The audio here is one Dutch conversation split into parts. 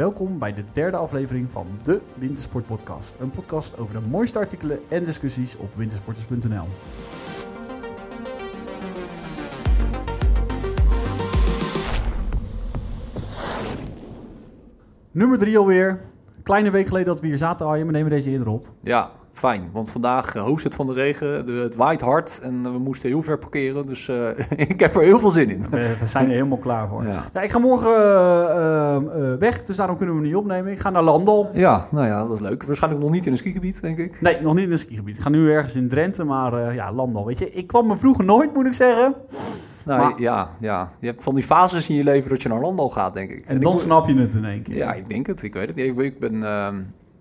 welkom bij de derde aflevering van de Wintersport Podcast. Een podcast over de mooiste artikelen en discussies op wintersporters.nl. Nummer drie alweer. Kleine week geleden dat we hier zaten, Arjen. We nemen deze eerder op. Ja, fijn. Want vandaag uh, hoest het van de regen. De, het waait hard en we moesten heel ver parkeren. Dus uh, ik heb er heel veel zin in. We, we zijn er helemaal klaar voor. Ja. ja ik ga morgen uh, weg, dus daarom kunnen we niet opnemen. Ik ga naar Landal. Ja, nou ja, dat is leuk. Waarschijnlijk nog niet in een skigebied, denk ik. Nee, nog niet in een skigebied. Ik ga nu ergens in Drenthe, maar ja, Landal. Weet je, ik kwam me vroeger nooit, moet ik zeggen. Nou, maar, ja, ja, je hebt van die fases in je leven dat je naar Landal gaat, denk ik. En, en dan snap je het in één keer. Ja, ik denk het. Ik weet het niet. Ik, ik ben uh,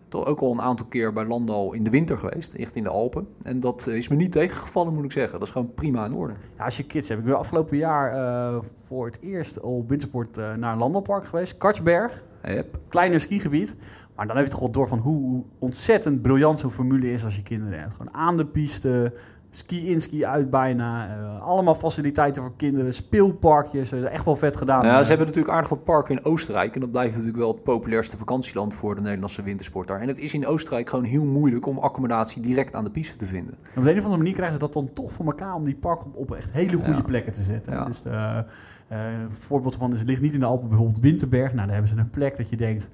toch ook al een aantal keer bij Landal in de winter geweest, echt in de Alpen. En dat is me niet tegengevallen, moet ik zeggen. Dat is gewoon prima in orde. Ja, als je kids hebt. Ik ben afgelopen jaar uh, voor het eerst op wintersport uh, naar een Landalpark geweest. Kartsberg. Yep. Kleiner skigebied. Maar dan heb je toch wel door van hoe ontzettend briljant zo'n formule is als je kinderen hebt. Gewoon aan de piste, ski-in, ski-uit bijna. Uh, allemaal faciliteiten voor kinderen, speelparkjes. Uh, echt wel vet gedaan. Ja, ze hebben natuurlijk aardig wat parken in Oostenrijk. En dat blijft natuurlijk wel het populairste vakantieland voor de Nederlandse wintersport En het is in Oostenrijk gewoon heel moeilijk om accommodatie direct aan de piste te vinden. op de een of andere manier krijgen ze dat dan toch voor elkaar om die park op, op echt hele goede ja. plekken te zetten. Ja. Dus uh, een voorbeeld van is, het ligt niet in de Alpen, bijvoorbeeld Winterberg. Nou, daar hebben ze een plek dat je denkt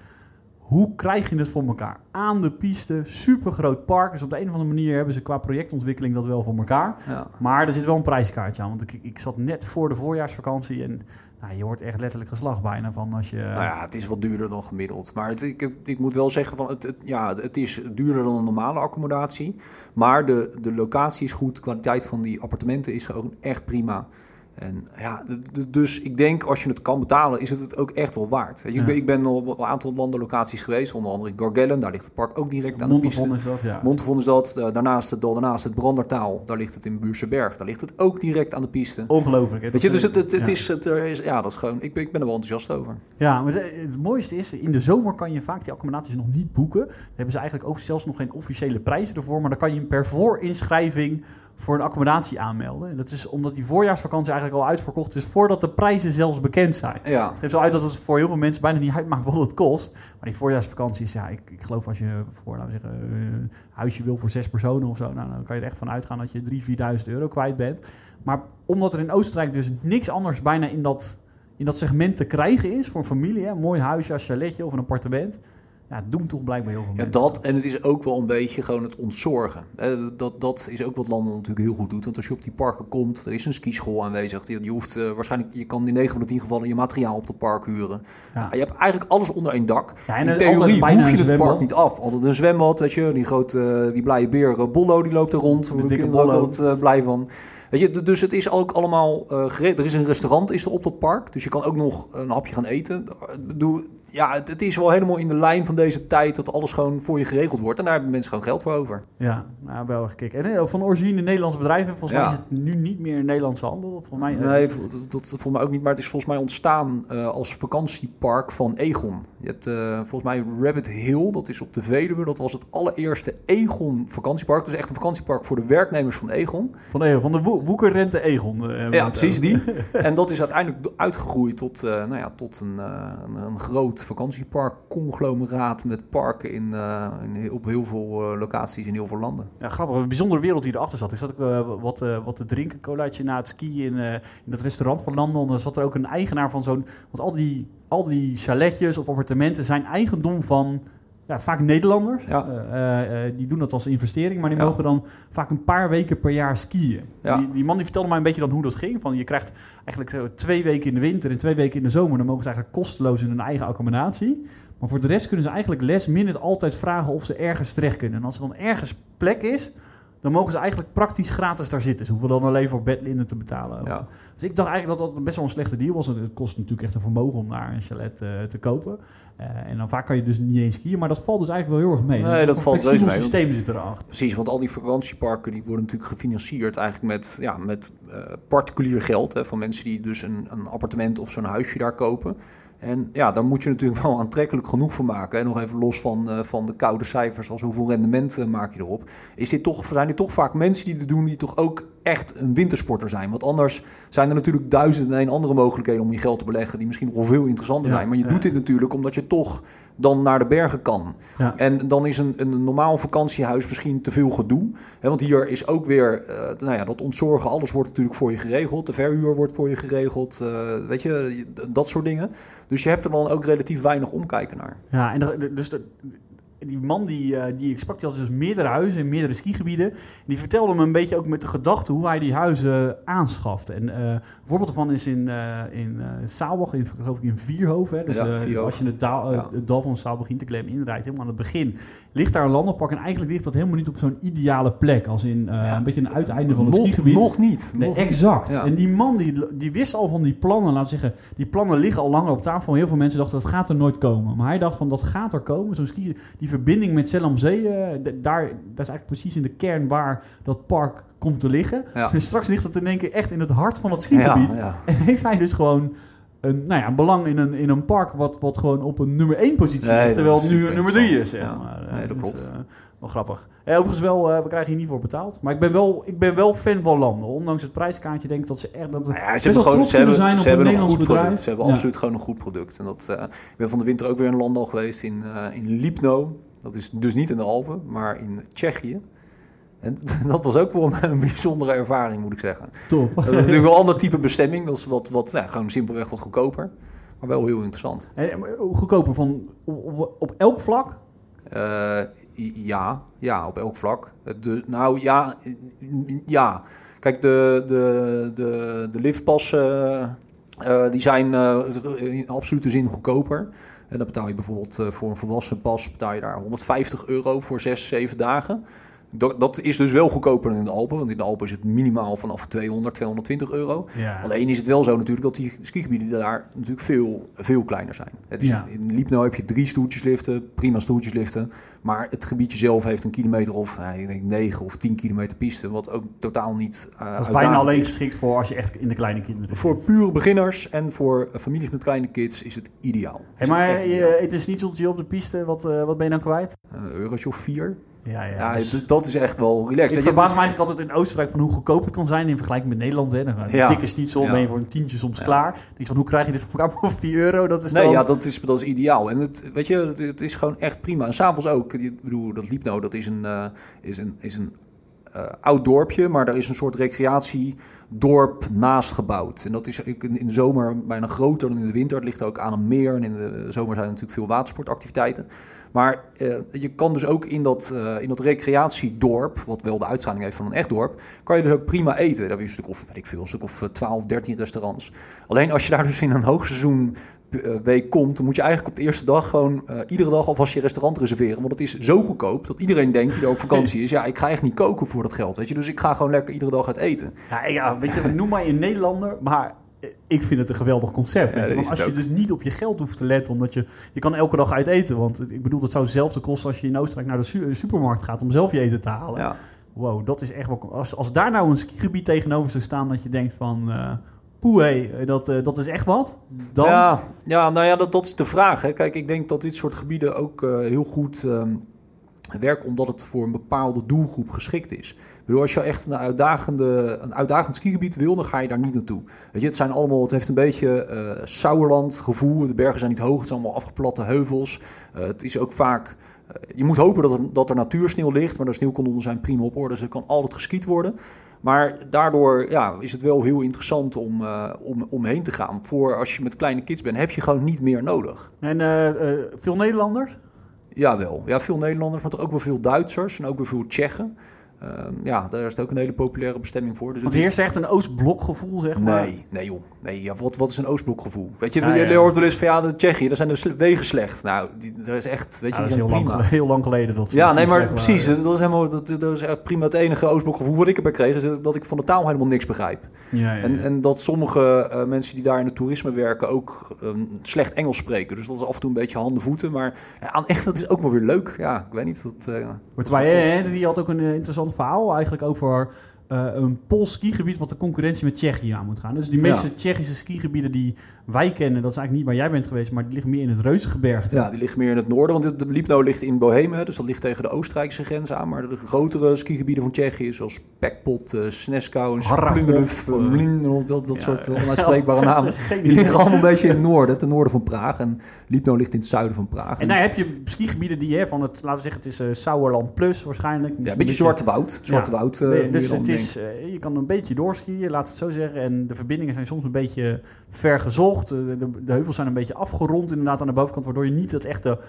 hoe krijg je het voor elkaar? Aan de piste, super groot park. Dus op de een of andere manier hebben ze qua projectontwikkeling dat wel voor elkaar. Ja. Maar er zit wel een prijskaartje aan. Want ik, ik zat net voor de voorjaarsvakantie en nou, je wordt echt letterlijk geslag bijna van als je... Nou ja, het is wat duurder dan gemiddeld. Maar het, ik, ik moet wel zeggen, van het, het, ja, het is duurder dan een normale accommodatie. Maar de, de locatie is goed, de kwaliteit van die appartementen is gewoon echt prima. En ja, dus ik denk als je het kan betalen, is het het ook echt wel waard. Je, ja. Ik ben op een aantal landenlocaties geweest, onder andere Gorgellen, daar ligt het park ook direct aan de piste. is dat, ja. Montefon is dat. Daarnaast, het, daarnaast het Brandertaal, daar ligt het in Buurse Berg. Daar ligt het ook direct aan de piste. Ongelooflijk. Hè? Weet je, dus het, het, het ja. is, het is, ja, dat is gewoon, ik ben, ik ben er wel enthousiast over. Ja, maar het, het, mooiste is, in de zomer kan je vaak die accommodaties nog niet boeken. Hebben ze eigenlijk ook zelfs nog geen officiële prijzen ervoor, maar dan kan je per voorinschrijving voor een accommodatie aanmelden. En dat is omdat die voorjaarsvakantie eigenlijk al uitverkocht is voordat de prijzen zelfs bekend zijn. Ja. Het geeft zo uit dat het voor heel veel mensen bijna niet uitmaakt wat het kost. Maar die voorjaarsvakantie is, ja, ik, ik geloof als je voor, laten we zeggen, een huisje wil voor zes personen of zo, nou, dan kan je er echt van uitgaan dat je 3.000, 4.000 euro kwijt bent. Maar omdat er in Oostenrijk dus niks anders bijna in dat, in dat segment te krijgen is voor een familie, hè, een mooi huisje als chaletje of een appartement ja, doen toch blijkbaar heel veel ja, dat en het is ook wel een beetje gewoon het ontzorgen. dat, dat is ook wat landen natuurlijk heel goed doet. Want als je op die parken komt, er is een skischool aanwezig. Je, je hoeft uh, waarschijnlijk, je kan in 9 van de 10 gevallen je materiaal op dat park huren. Ja. je hebt eigenlijk alles onder één dak. Ja, en in theorie hoef je het park niet af. Altijd een zwembad, weet je, die grote, die blije beer uh, Bollo, die loopt er rond. Dikke Bollo. er uh, blij van. Weet je, dus het is ook allemaal uh, gereed. Er is een restaurant is er op dat park, dus je kan ook nog een hapje gaan eten. Doe, ja, het, het, is wel helemaal in de lijn van deze tijd dat alles gewoon voor je geregeld wordt. En daar hebben mensen gewoon geld voor over. Ja, nou, wel gekeken. En eh, van origine Nederlandse bedrijven, volgens ja. mij is het nu niet meer Nederlandse handel. Volgens mij, uh, nee, dat, dat volgens mij ook niet. Maar het is volgens mij ontstaan uh, als vakantiepark van Egon. Je hebt uh, volgens mij Rabbit Hill, dat is op de Veluwe. Dat was het allereerste Egon vakantiepark. Dus echt een vakantiepark voor de werknemers van Egon. Van Egon, van de wo Woekerrente Egon. ja, precies die. en dat is uiteindelijk uitgegroeid tot, nou ja, tot een, een, een groot vakantiepark, conglomeraat met parken in, uh, in, op heel veel uh, locaties in heel veel landen. Ja, grappig. Een bijzondere wereld die erachter zat. Ik zat ook uh, wat, wat te drinken, colaatje na het skiën in, in dat restaurant van Landon. Dan zat er ook een eigenaar van zo'n... Want al die, al die chaletjes of appartementen zijn eigendom van ja, vaak Nederlanders. Ja. Uh, uh, die doen dat als investering, maar die ja. mogen dan vaak een paar weken per jaar skiën. Ja. Die, die, man die vertelde mij een beetje dan hoe dat ging. Van je krijgt eigenlijk twee weken in de winter en twee weken in de zomer. Dan mogen ze eigenlijk kosteloos in hun eigen accommodatie. Maar voor de rest kunnen ze eigenlijk last minute altijd vragen of ze ergens terecht kunnen. En als er dan ergens plek is, dan mogen ze eigenlijk praktisch gratis daar zitten. Ze hoeven dan alleen voor bedlinnen te betalen. Ja. Dus ik dacht eigenlijk dat dat best wel een slechte deal was. Het kost natuurlijk echt een vermogen om daar een chalet uh, te kopen. Uh, en dan vaak kan je dus niet eens skiën, maar dat valt dus eigenlijk wel heel erg mee. Nee, dat, dat valt reuze mee. systeem zit erachter. Precies, want al die vakantieparken die worden natuurlijk gefinancierd eigenlijk met, ja, met uh, particulier geld. Hè, van mensen die dus een, een appartement of zo'n huisje daar kopen. En ja, daar moet je natuurlijk wel aantrekkelijk genoeg voor maken. En nog even los van, uh, van de koude cijfers, als hoeveel rendement uh, maak je erop. Is dit toch, zijn dit toch vaak mensen die dit doen die toch ook echt een wintersporter zijn? Want anders zijn er natuurlijk duizenden en een andere mogelijkheden om je geld te beleggen, die misschien nog veel interessanter zijn. Maar je doet dit natuurlijk omdat je toch dan naar de bergen kan. Ja. En dan is een, een normaal vakantiehuis misschien te veel gedoe. Hè, want hier is ook weer, uh, nou ja, dat ontzorgen, alles wordt natuurlijk voor je geregeld. De verhuur wordt voor je geregeld, uh, weet je, dat soort dingen. Dus je hebt er dan ook relatief weinig omkijken naar. Ja, en dus de, die man die, uh, die ik sprak, die had dus meerdere huizen in meerdere skigebieden. die vertelde me een beetje ook met de gedachte hoe hij die huizen aanschaft. En uh, een voorbeeld daarvan is in, uh, in Saalbach, in, geloof ik in Vierhoven. Hè. Dus ja, als je het, daal, ja. het dal van Saalbach Interclaim inrijdt, helemaal aan het begin, ligt daar een landenpark. En eigenlijk ligt dat helemaal niet op zo'n ideale plek. Als in ja, een beetje een uiteinde van het nog, skigebied. Nog niet. Nee, nog exact. Niet. En die man die, die wist al van die plannen, we zeggen, die plannen liggen al langer op tafel. Heel veel mensen dachten dat gaat er nooit komen. Maar hij dacht van dat gaat er komen. Zo'n ski, die verbinding met Zell am Zee, uh, daar, dat is eigenlijk precies in de kern waar dat park komt te liggen. Ja. En straks ligt het in één keer echt in het hart van het skigebied. En heeft hij dus gewoon een, nou ja, een belang in een, in een park wat, wat gewoon op een nummer 1 positie nee, ligt, terwijl het nu nummer 3 is. Ja. maar. Nee, dat dus, klopt. Uh, wel grappig. Ja, overigens wel, uh, we krijgen hier niet voor betaald. Maar ik ben wel, ik ben wel fan van landen. Ondanks het prijskaartje denk ik dat ze echt dat nou ja, ze hebben gewoon, ze hebben, zijn ze op hebben een Nederlands bedrijf. Product. Ze hebben ja. absoluut gewoon een goed product. En dat, uh, ik ben van de winter ook weer in Landal geweest, in, in Lipno. Dat is dus niet in de Alpen, maar in Tsjechië. En dat was ook wel een bijzondere ervaring, moet ik zeggen. Top. Dat is natuurlijk wel een ander type bestemming. Dat is wat, wat nou, gewoon simpelweg wat goedkoper. Maar wel heel interessant. En, goedkoper van op, op elk vlak? Uh, ja, ja, op elk vlak. De, nou ja, ja. Kijk, de, de, de, de liftpassen uh, die zijn uh, in absolute zin goedkoper. En dan betaal je bijvoorbeeld voor een volwassen pas betaal je daar 150 euro voor 6, 7 dagen. Dat, dat, is dus wel goedkoper dan in de Alpen. Want in de Alpen is het minimaal vanaf 200, 220 euro. Ja. Alleen is het wel zo natuurlijk dat die skigebieden daar natuurlijk veel, veel kleiner zijn. Het is, ja. In Liepno heb je drie stoeltjesliften, prima stoeltjesliften. Maar het gebiedje zelf heeft een kilometer of ik denk 9 of 10 kilometer piste. Wat ook totaal niet uh, Dat is bijna alleen is. geschikt voor als je echt in de kleine kinderen Voor pure beginners en voor families met kleine kids is het ideaal. Hey, maar het, je, het is niet zoals op de piste. Wat, uh, wat ben je dan kwijt? Een eurotje of vier. Ja, ja. ja dus dat is echt wel relaxed. Ik verbaas me eigenlijk altijd in Oostenrijk van hoe goedkoop het kan zijn in vergelijking met Nederland. Hè. Dan ja. dikke schnitzel ja. ben je voor een tientje soms klaar. Denk van hoe krijg je dit voor elkaar voor 4 euro? Dat is nee, dan... ja, dat is, dat is ideaal. En het, weet je, het, het is gewoon echt prima. En s'avonds ook. Ik bedoel, dat liep nou, dat is een, uh, is een, is een uh, oud dorpje, maar daar is een soort recreatiedorp naast gebouwd. En dat is in de zomer bijna groter dan in de winter. Het ligt ook aan een meer en in de zomer zijn er natuurlijk veel watersportactiviteiten. Maar uh, je kan dus ook in dat, uh, in dat recreatiedorp, wat wel de uitstraling heeft van een echt dorp, kan je dus ook prima eten. Daar heb je een stuk of, weet ik veel, een stuk of 12, 13 restaurants. Alleen als je daar dus in een hoogseizoen week komt, dan moet je eigenlijk op de eerste dag gewoon iedere dag alvast je restaurant reserveren. Want het is zo goedkoop dat iedereen denkt die op vakantie is, ja, ik ga echt niet koken voor dat geld, weet je. Dus ik ga gewoon lekker iedere dag uit eten. Ja, ja weet je, noem maar een Nederlander, maar ik vind het een geweldig concept. Ja, want als je dus niet op je geld hoeft te letten, omdat je, je kan elke dag uit eten. Want ik bedoel, dat zou hetzelfde kosten als je in Oostenrijk naar de su supermarkt gaat om zelf je eten te halen. Ja. Wow, dat is echt wel. Als, als daar nou een skigebied tegenover zou staan, dat je denkt van. Uh, poeh, hey, dat, uh, dat is echt wat. Dan... Ja, ja, nou ja, dat, dat is de vraag. Hè. Kijk, ik denk dat dit soort gebieden ook uh, heel goed. Um, werk omdat het voor een bepaalde doelgroep geschikt is. Bedoel, als je echt een, uitdagende, een uitdagend skigebied wil, dan ga je daar niet naartoe. Weet je, het, zijn allemaal, het heeft een beetje uh, Sauerland gevoel. De bergen zijn niet hoog, het zijn allemaal afgeplatte heuvels. Uh, het is ook vaak... Uh, je moet hopen dat er, dat er natuursneeuw ligt, maar de sneeuwkanonnen zijn prima op orde, dus er kan altijd geskiet worden. Maar daardoor ja, is het wel heel interessant om, uh, om omheen te gaan. Voor als je met kleine kids bent, heb je gewoon niet meer nodig. En veel Nederlanders? Jawel, ja, veel Nederlanders, maar toch ook wel veel Duitsers en ook wel veel Tsjechen. Uh, ja, daar is het ook een hele populaire bestemming voor. Dus Want heerst echt een Oostblokgevoel, zeg maar? Nee, nee joh. Nee, ja, wat, wat is een Oostblokgevoel? Weet je, ja, je ja. hoort wel eens van ja, de Tsjechië, daar zijn de wegen slecht. Nou, die, dat is echt, weet je, dat is heel lang, heel lang geleden dat ze Ja, nee, maar precies. Dat is helemaal, dat, dat is echt prima het enige Oostblokgevoel wat ik erbij kreeg, is dat ik van de taal helemaal niks begrijp. Ja, ja, en, en dat sommige uh, mensen die daar in het toerisme werken ook um, slecht Engels spreken. Dus dat is af en toe een beetje handen voeten. Maar aan echt, dat is ook wel weer leuk. Ja, ik weet niet. Dat, uh, Wordt wij, hè, die had ook een interessant verhaal eigenlijk over uh, een Pools skigebied wat de concurrentie met Tsjechië aan moet gaan. Dus die meeste Tsjechische skigebieden die wij kennen, dat is eigenlijk niet waar jij bent geweest, maar die liggen meer in het Reuzengebergte. Ja, die liggen meer in het noorden, want de Lipno ligt in Bohemen, dus dat ligt tegen de Oostenrijkse grens aan. Maar de grotere skigebieden van Tsjechië, zoals Pekpot, uh, Sneskau, Splingeluf, uh, dat, dat soort onuitspreekbare namen, die liggen allemaal een beetje in het noorden, ten noorden van Praag. En Lipno ligt in het zuiden van Praag. En daar heb je skigebieden die, hè, van het, laten we zeggen, het is Sauerland Plus waarschijnlijk. Ja, een beetje Zwarte Woud. Zwarte Woud. dus is, je kan een beetje doorskiën, laat het zo zeggen. En de verbindingen zijn soms een beetje vergezocht. De, de, de heuvels zijn een beetje afgerond inderdaad aan de bovenkant, waardoor je niet dat echte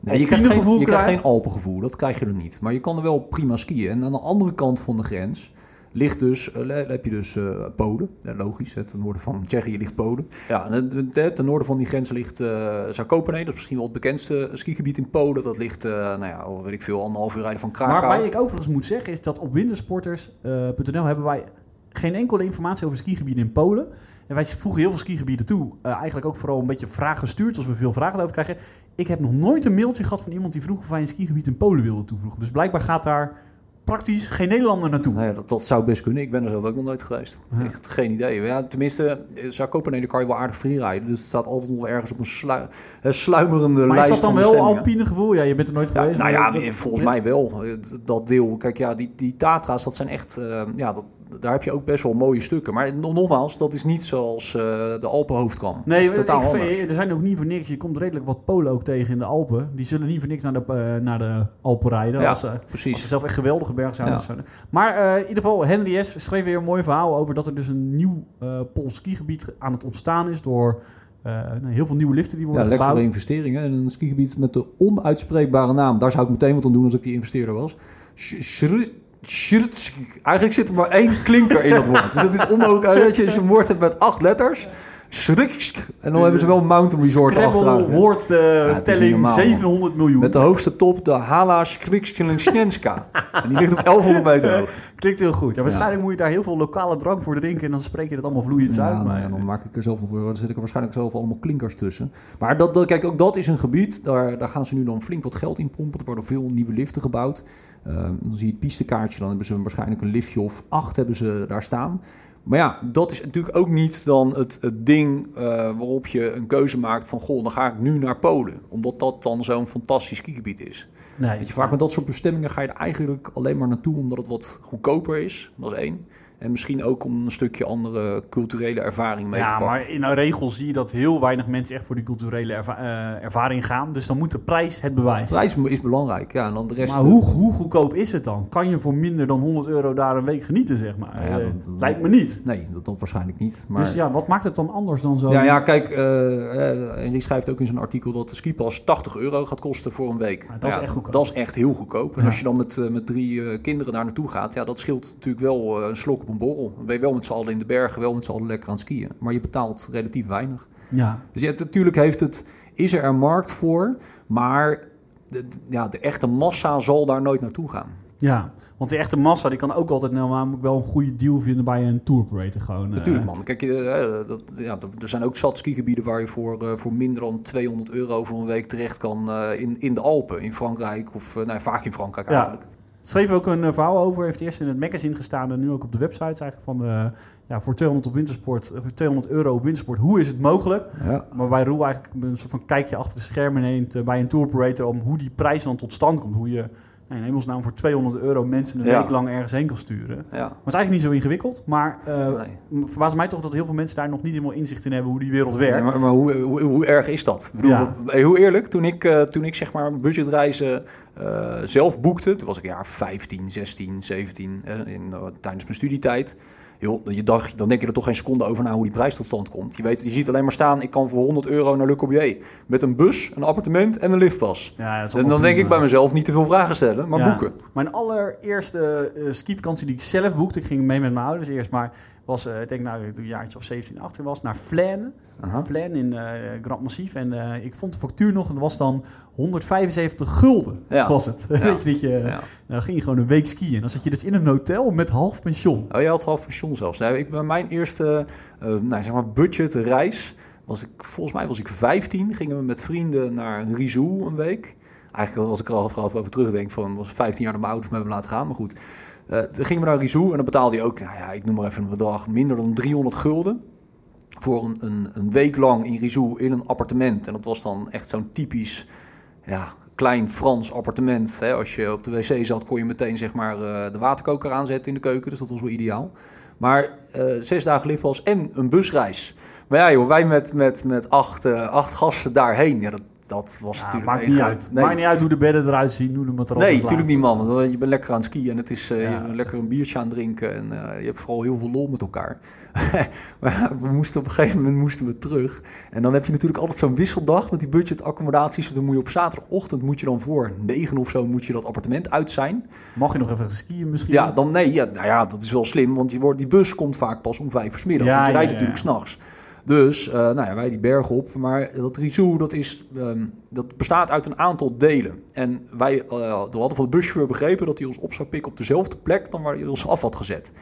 Nee, je krijgt, geen, je krijgt geen Alpengevoel, dat krijg je er niet. Maar je kan er wel prima skiën. En aan de andere kant van de grens ligt dus, uh, heb je dus uh, Polen. Ja, logisch, ten noorden van Tsjechië ligt Polen. Ja, ten noorden van die grens ligt uh, Zakopane. Dat is misschien wel het bekendste skigebied in Polen. Dat ligt, nou ja, weet ik veel, anderhalf uur rijden van Krakau. Maar waar ik overigens moet zeggen is dat op wintersporters.nl hebben wij geen enkele informatie over skigebieden in Polen. En wij voegen heel veel skigebieden toe. Uh, eigenlijk ook vooral een beetje vragen gestuurd als we veel vragen over krijgen. Ik heb nog nooit een mailtje gehad van iemand die vroeg of wij een skigebied in Polen wilden toevoegen. Dus blijkbaar gaat daar praktisch geen Nederlander naartoe. Nou ja, dat, dat zou best kunnen. Ik ben er zelf ook nog nooit geweest. Echt geen idee. Ja, tenminste, zou Kopenhagen kan je wel aardig freeriden. Dus het staat altijd nog ergens op een, slu een sluimerende maar lijst. Maar is dat dan wel alpine gevoel? Ja, je bent er nooit geweest. Nou ja, volgens mij wel. Dat deel. Kijk, ja, die, die Tatra's, dat zijn echt... Uh, ja, dat, daar heb je ook best wel mooie stukken. Maar nogmaals, dat is niet zoals uh, de Alpenhoofdkam. Nee, totaal ik, er zijn ook niet voor niks. Je komt redelijk wat Polen ook tegen in de Alpen. Die zullen niet voor niks naar de, uh, naar de Alpen rijden. Ja, als, uh, precies. Als ze zelf echt geweldige bergzouders zijn. Maar in ieder geval, Henry S. schreef weer een mooi verhaal over dat er dus een nieuw Pools skigebied aan het ontstaan is door... heel veel nieuwe liften die worden ja, gebouwd. lekkere investeringen. En een skigebied met de onuitspreekbare naam. Daar zou ik meteen wat aan doen als ik die investeerder was. Eigenlijk zit er maar één klinker in dat woord. Dus het is onmogelijk. Als je een woord hebt met acht letters. En dan hebben ze wel een mountain resort achteruit. woordtelling uh, 700 miljoen. Met de hoogste top, de Hala Skrikskelenska. en die ligt op 1100 meter hoog. Klinkt heel goed. Ja, waarschijnlijk ja. moet je daar heel veel lokale drank voor drinken. En dan spreek je dat allemaal vloeiend ja, uit. Nou maar ja, dan maak ik er zoveel voor. Dan zit ik er waarschijnlijk zoveel allemaal klinkers tussen. Maar dat, dat, kijk, ook dat is een gebied. Daar, daar gaan ze nu dan flink wat geld in pompen. Er worden veel nieuwe liften gebouwd. Uh, dan zie je het pistekaartje. Dan hebben ze waarschijnlijk een liftje of acht hebben ze daar staan. Maar ja, dat is natuurlijk ook niet dan het, het ding uh, waarop je een keuze maakt van... goh, dan ga ik nu naar Polen. Omdat dat dan zo'n fantastisch skigebied is. Nee, Weet je, vaak met dat soort bestemmingen ga je er eigenlijk alleen maar naartoe... omdat het wat goedkoper is, dat is één. En misschien ook om een stukje andere culturele ervaring mee ja, te pakken. maar in een regel zie je dat heel weinig mensen echt voor die culturele erva uh, ervaring gaan. Dus dan moet de prijs het bewijzen. De prijs is belangrijk, ja. En dan de rest maar hoe, hoe goedkoop is het dan? Kan je voor minder dan 100 euro daar een week genieten, zeg maar? Ja, dat, dat, lijkt me niet. Nee, dat, dat waarschijnlijk niet. Maar... Dus ja, wat maakt het dan anders dan zo? Ja, ja kijk, uh, en die schrijft ook in zijn artikel dat de skipas 80 euro gaat kosten voor een week. Ja, dat ja, is echt goedkoop. Dat is echt heel goedkoop. En als je dan met, uh, met drie kinderen daar naartoe gaat, ja, dat scheelt natuurlijk wel een slok een borrel. Dan ben je wel met z'n allen in de bergen, wel met z'n allen lekker aan het skiën. Maar je betaalt relatief weinig. Ja. Dus ja, natuurlijk heeft het, is er een markt voor, maar de, ja, de echte massa zal daar nooit naartoe gaan. Ja, want die echte massa die kan ook altijd nou, namelijk wel een goede deal vinden bij een tour operator gewoon. Natuurlijk man, kijk, uh, dat, ja, er zijn ook zat skigebieden waar je voor, uh, voor minder dan 200 euro voor een week terecht kan uh, in, in de Alpen, in Frankrijk of nou, vaak in Frankrijk eigenlijk. Schreef ook een verhaal over, heeft eerst in het magazine gestaan en nu ook op de website eigenlijk van uh, ja, voor 200 op wintersport, voor 200 euro op wintersport, hoe is het mogelijk? Ja. Waarbij Roel eigenlijk een soort van kijkje achter de schermen neemt bij een tour operator om hoe die prijs dan tot stand komt, hoe je in hemelsnaam voor 200 euro mensen een Ja. week lang ergens heen kan sturen. Ja. Maar het is eigenlijk niet zo ingewikkeld, maar uh, Nee. verbaast mij toch dat heel veel mensen daar nog niet helemaal inzicht in hebben hoe die wereld werkt. Maar maar hoe, hoe, hoe erg is dat? Ik bedoel, Ja. Heel eerlijk, toen ik, eh, toen ik zeg maar budgetreizen eh, zelf boekte, toen was ik jaar 15, 16, 17, eh, in, eh, tijdens mijn studietijd. Je dacht, dan denk je er toch geen seconde over na hoe die prijs tot stand komt. Je weet, je ziet alleen maar staan, ik kan voor 100 euro naar Le Corbusier. Met een bus, een appartement en een liftpas. Ja, En dan denk ik bij mezelf niet te veel vragen stellen, maar Ja. boeken. Mijn allereerste uh, skivakantie die ik zelf boekte, ik ging mee met mijn ouders eerst, maar was, eh, ik denk nou, ik een jaartje of 17, 18 was, naar Flaine. Aha. Flaine in eh, Grand Massif. En eh, ik vond de factuur nog, en dat was dan 175 gulden, Ja. was het. Ja. Weet je, dat je, Ja. dan ging je gewoon een week skiën. Dan zat je dus in een hotel met half pension. Oh, je had half pensioen zelfs. Nee, ik, bij mijn eerste eh, nou, zeg maar budgetreis was ik, volgens mij was ik 15. Gingen we met vrienden naar Rizou een week. Eigenlijk als ik er al over terugdenk, van was 15 jaar dat mijn ouders me hebben laten gaan, maar goed. Dan gingen we naar Rizou en dan betaalde je ook, nou ja, ik noem maar even een bedrag, minder dan 300 gulden. Voor een, een, een week lang in Rizou in een appartement. En dat was dan echt zo'n typisch, ja, klein Frans appartement. Hè. Als je op de wc zat, kon je meteen zeg maar, de waterkoker aanzetten in de keuken. Dus dat was wel ideaal. Maar zes dagen liftpas en een busreis. Maar ja, joh, wij met, met, met acht, acht gasten daarheen. Ja, dat, dat was ja, natuurlijk... Maakt niet uit. Nee. Maakt niet uit hoe de bedden eruit zien, hoe de maar Nee, natuurlijk niet, man. Je bent lekker aan het skiën en het is uh, ja. lekker een biertje aan het drinken. En uh, je hebt vooral heel veel lol met elkaar. maar we moesten op een gegeven moment moesten we terug. En dan heb je natuurlijk altijd zo'n wisseldag met die budgetaccommodaties. Dan moet je op zaterdagochtend, moet je dan voor negen of zo, moet je dat appartement uit zijn. Mag je nog even skiën misschien? Ja, dan nee. Ja, nou ja, dat is wel slim, want die, wordt, die bus komt vaak pas om vijf uur s middag. Ja, want je rijdt natuurlijk s'nachts. Dus uh, nou ja, wij die berg op. Maar dat Rizou, dat, is, um, dat bestaat uit een aantal delen. En wij uh, hadden van de buschauffeur begrepen dat hij ons op zou pikken op dezelfde plek dan waar hij ons af had gezet.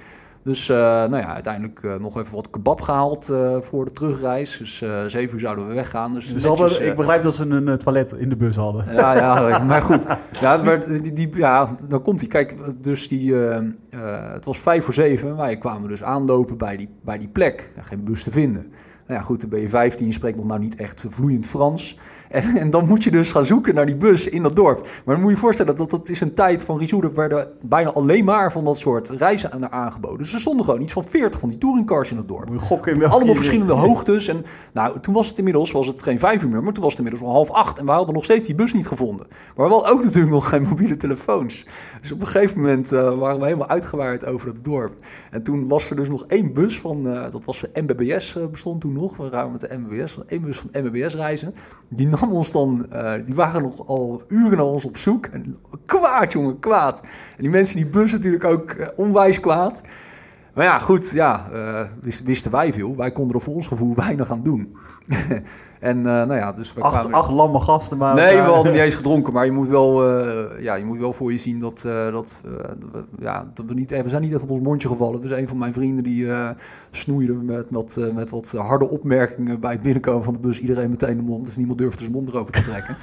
Dus uh, nou ja, uiteindelijk uh, nog even wat kebab gehaald uh, voor de terugreis. Dus zeven uur zouden we weggaan. Dus, dus hadden, ik begrijp dat ze een toilet in de bus hadden. Ja, ja maar goed. Ja, maar die, die, ja dan komt hij. Kijk, dus die, het was vijf voor zeven. Wij kwamen dus aanlopen bij die, bij die plek. Geen bus te vinden. Nou ja, goed, dan ben je 15, je spreekt nog nou niet echt vloeiend Frans. En, en, dan moet je dus gaan zoeken naar die bus in dat dorp. Maar dan moet je je voorstellen dat dat is een tijd van Rizou. Er werden bijna alleen maar van dat soort reizen aan aangeboden. Dus er stonden gewoon iets van 40 van die touringcars in het dorp. Gokken in Allemaal verschillende hoogtes. En nou, toen was het inmiddels, was het geen vijf uur meer, maar toen was het inmiddels al half acht. En we hadden nog steeds die bus niet gevonden. Maar we hadden ook natuurlijk nog geen mobiele telefoons. Dus op een gegeven moment uh, waren we helemaal uitgewaaid over het dorp. En toen was er dus nog één bus van, uh, dat was de MBBS uh, bestond toen nog. We waren met de MBBS, één bus van MBBS reizen. Die ons dan, uh, die waren nog al uren naar ons op zoek. En kwaad, jongen, kwaad. En die mensen die bus natuurlijk ook uh, onwijs kwaad. Maar ja, goed, ja, wisten, wisten wij veel. Wij konden er voor ons gevoel weinig aan doen. En uh, nou ja, dus we acht, kwamen... acht lamme gasten maar. Nee, we hadden niet eens gedronken, maar je moet wel, uh, ja, je moet wel voor je zien dat, uh, dat, we, ja, dat we niet, we zijn niet echt op ons mondje gevallen. Dus een van mijn vrienden die snoeide met, met, met wat harde opmerkingen bij het binnenkomen van de bus. Iedereen meteen de mond, dus niemand durfde zijn mond erover te trekken.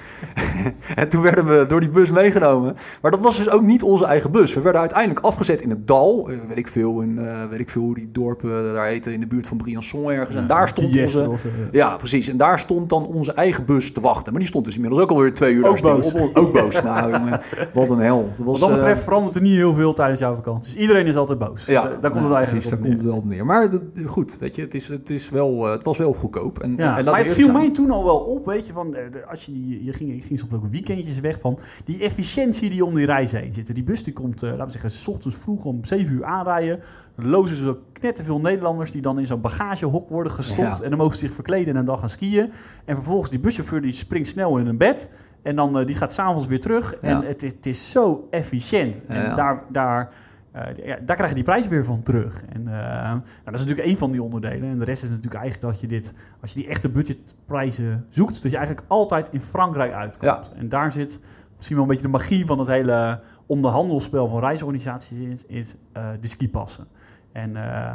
en toen werden we door die bus meegenomen. Maar dat was dus ook niet onze eigen bus. We werden uiteindelijk afgezet in het dal, weet ik veel, in, weet ik veel hoe die dorpen daar heten, in de buurt van Briançon ergens. En daar stond onze... Ja, precies. En daar stond dan onze eigen bus te wachten. Maar die stond dus inmiddels ook alweer twee uur ook boos. Op, ook boos. nou, jongen, wat een hel. Dat was, Wat dat betreft uh, verandert er niet heel veel tijdens jouw vakanties. Iedereen is altijd boos. Ja, daar, komt het eigenlijk precies, daar komt het wel op neer. Maar dat, goed, weet je, het, is, het, is wel, uh, het was wel goedkoop. En, ja, en maar het viel mij toen al wel op, weet je, van, als je, die, je, ging, je ging soms ook weekendjes weg van die efficiëntie die om die reis heen zit. Die bus die komt, uh, laten we zeggen, s ochtends vroeg om 7 uur aanrijden. Dan lozen ze veel Nederlanders die dan in zo'n bagagehok worden gestopt. En dan mogen ze zich verkleden en een dag gaan skiën. En vervolgens die buschauffeur die springt snel in een bed. En dan uh, die gaat s'avonds weer terug. En het, het, is zo efficiënt. En daar, daar, uh, ja, daar krijg je die prijs weer van terug. En uh, nou, dat is natuurlijk één van die onderdelen. En de rest is natuurlijk eigenlijk dat je dit, als je die echte budgetprijzen zoekt, dat je eigenlijk altijd in Frankrijk uitkomt. En daar zit misschien wel een beetje de magie van het hele onderhandelsspel van reisorganisaties is, is de skipassen. En uh,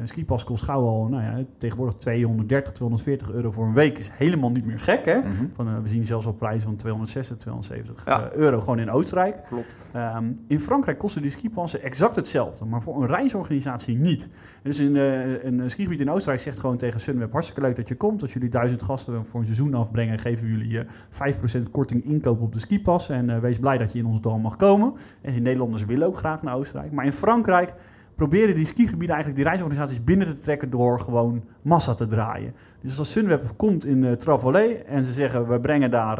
een skipas kost gauw al, nou ja, tegenwoordig 230, 240 euro voor een week is helemaal niet meer gek. Hè? Mm -hmm. van, uh, we zien zelfs al prijzen van 260, 270 ja. euro gewoon in Oostenrijk. Klopt. Um, in Frankrijk kosten die skipassen exact hetzelfde, maar voor een reisorganisatie niet. En dus in, uh, een skigebied in Oostenrijk zegt gewoon tegen Sunweb, hartstikke leuk dat je komt. Als jullie duizend gasten voor een seizoen afbrengen, geven we jullie je 5% korting inkoop op de skipas. En wees blij dat je in ons dorp mag komen. En die Nederlanders willen ook graag naar Oostenrijk. Maar in Frankrijk proberen die skigebieden eigenlijk die reisorganisaties binnen te trekken door gewoon massa te draaien. Dus als Sunweb komt in uh, Travolet en ze zeggen we brengen daar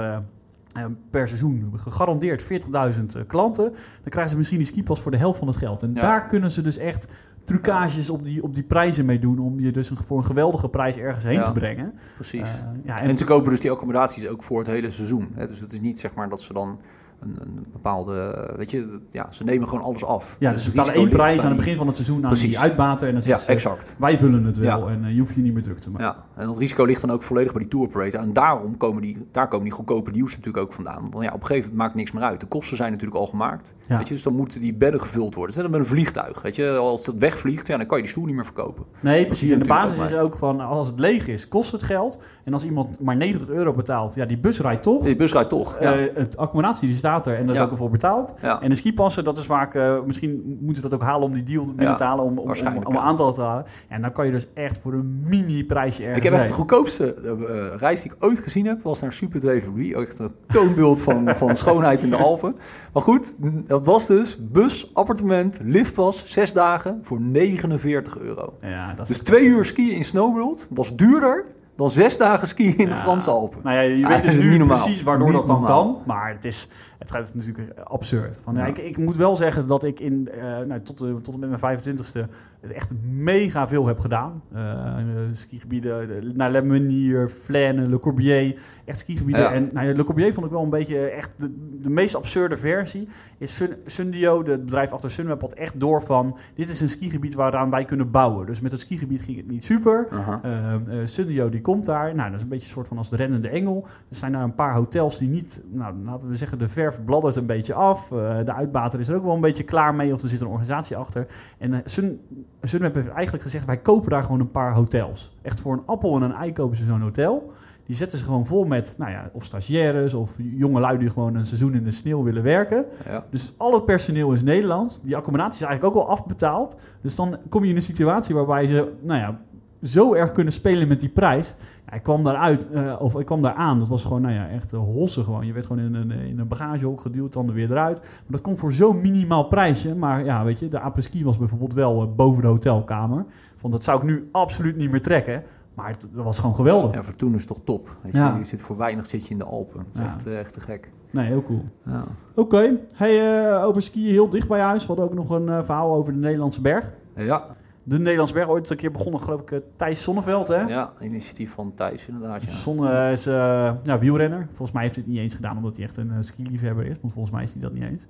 uh, per seizoen gegarandeerd 40.000 uh, klanten, dan krijgen ze misschien die skipas voor de helft van het geld. En ja. daar kunnen ze dus echt trucages op die, op die prijzen mee doen om je dus een, voor een geweldige prijs ergens heen ja, te brengen. Precies. ja, en, en, ze kopen dus die accommodaties ook voor het hele seizoen. Hè? Dus het is niet zeg maar dat ze dan een, een, bepaalde, weet je, ja, ze nemen gewoon alles af. Ja, dus ze betalen één prijs aan het begin van het seizoen aan Precies. die uitbater en dan ja, exact. wij vullen het wel ja. en uh, je hoeft je niet meer druk te maken. Ja, en dat risico ligt dan ook volledig bij die tour operator en daarom komen die, daar komen die goedkope deals natuurlijk ook vandaan. Want ja, op een gegeven moment maakt niks meer uit. De kosten zijn natuurlijk al gemaakt, ja. weet je, dus dan moeten die bedden gevuld worden. Net met een vliegtuig, weet je, als het wegvliegt, ja, dan kan je die stoel niet meer verkopen. Nee, precies. En de basis is ook van, als het leeg is, kost het geld. En als iemand maar 90 euro betaalt, ja, die bus rijdt toch. Die bus rijdt toch, ja. uh, het accommodatie die staat er en daar is ook al voor betaald. En de skipassen, dat is vaak, uh, misschien moeten ze dat ook halen om die deal binnen te halen, om, om, om, om aantal te halen. En dan kan je dus echt voor een mini-prijsje ergens Ik heb echt de goedkoopste uh, reis die ik ooit gezien heb, was naar Super 2 Echt een toonbeeld van, van schoonheid in de Alpen. Maar goed, dat was dus bus, appartement, liftpas, zes dagen voor 49 euro. Ja, dat dus twee uur skiën in Snowworld was duurder dan zes dagen skiën in de Franse Alpen. Nou ja, je weet dus nu precies waardoor dat dan kan. Maar het is, het gaat natuurlijk absurd. Van, ja. ik, ik, moet wel zeggen dat ik in, uh, nou, tot, uh, tot en met mijn 25ste het echt mega veel heb gedaan. Uh, skigebieden naar Le Menier, Flaine, Le Corbier. Echt skigebieden. En nou, Le Corbier vond ik wel een beetje echt de, de meest absurde versie. Is Sun, Sundio, het bedrijf achter Sunweb, had echt door van... dit is een skigebied waaraan wij kunnen bouwen. Dus met het skigebied ging het niet super. -huh. Sundio die komt daar. Nou, dat is een beetje een soort van als de rennende engel. Er zijn daar een paar hotels die niet... Nou, laten we zeggen, de ver bladdert een beetje af. Uh, de uitbater is er ook wel een beetje klaar mee. Of er zit een organisatie achter. En uh, Sun, Sunweb heeft eigenlijk gezegd... wij kopen daar gewoon een paar hotels. Echt voor een appel en een ei kopen ze zo'n hotel. Die zetten ze gewoon vol met, nou ja, of stagiaires of jonge lui die gewoon een seizoen in de sneeuw willen werken. Ja. Dus al het personeel is Nederlands. Die accommodatie is eigenlijk ook wel afbetaald. Dus dan kom je in een situatie waarbij ze, nou ja, zo erg kunnen spelen met die prijs. Ja, ik kwam daaruit, uh, of ik kwam daar aan. Dat was gewoon, nou ja, echt uh, hossen gewoon. Je werd gewoon in een, in een bagagehok geduwd, dan er weer eruit. Maar dat komt voor zo'n minimaal prijsje. Maar ja, weet je, de apres-ski was bijvoorbeeld wel uh, boven de hotelkamer. Van dat zou ik nu absoluut niet meer trekken. Maar het, dat was gewoon geweldig. Ja, voor toen is het toch top. Weet je, ja. je zit voor weinig zit je in de Alpen. Dat is echt, echt te gek. Nee, heel cool. Ja. Oké. Okay. Hey, over skiën heel dicht bij huis. We hadden ook nog een verhaal over de Nederlandse berg. Ja de Nederlandse berg ooit een keer begonnen, geloof ik, eh, Thijs Zonneveld, hè? Ja, initiatief van Thijs inderdaad. Ja. Zonne is uh, ja, wielrenner. Volgens mij heeft hij het niet eens gedaan omdat hij echt een skiliefhebber is. Want volgens mij is hij dat niet eens.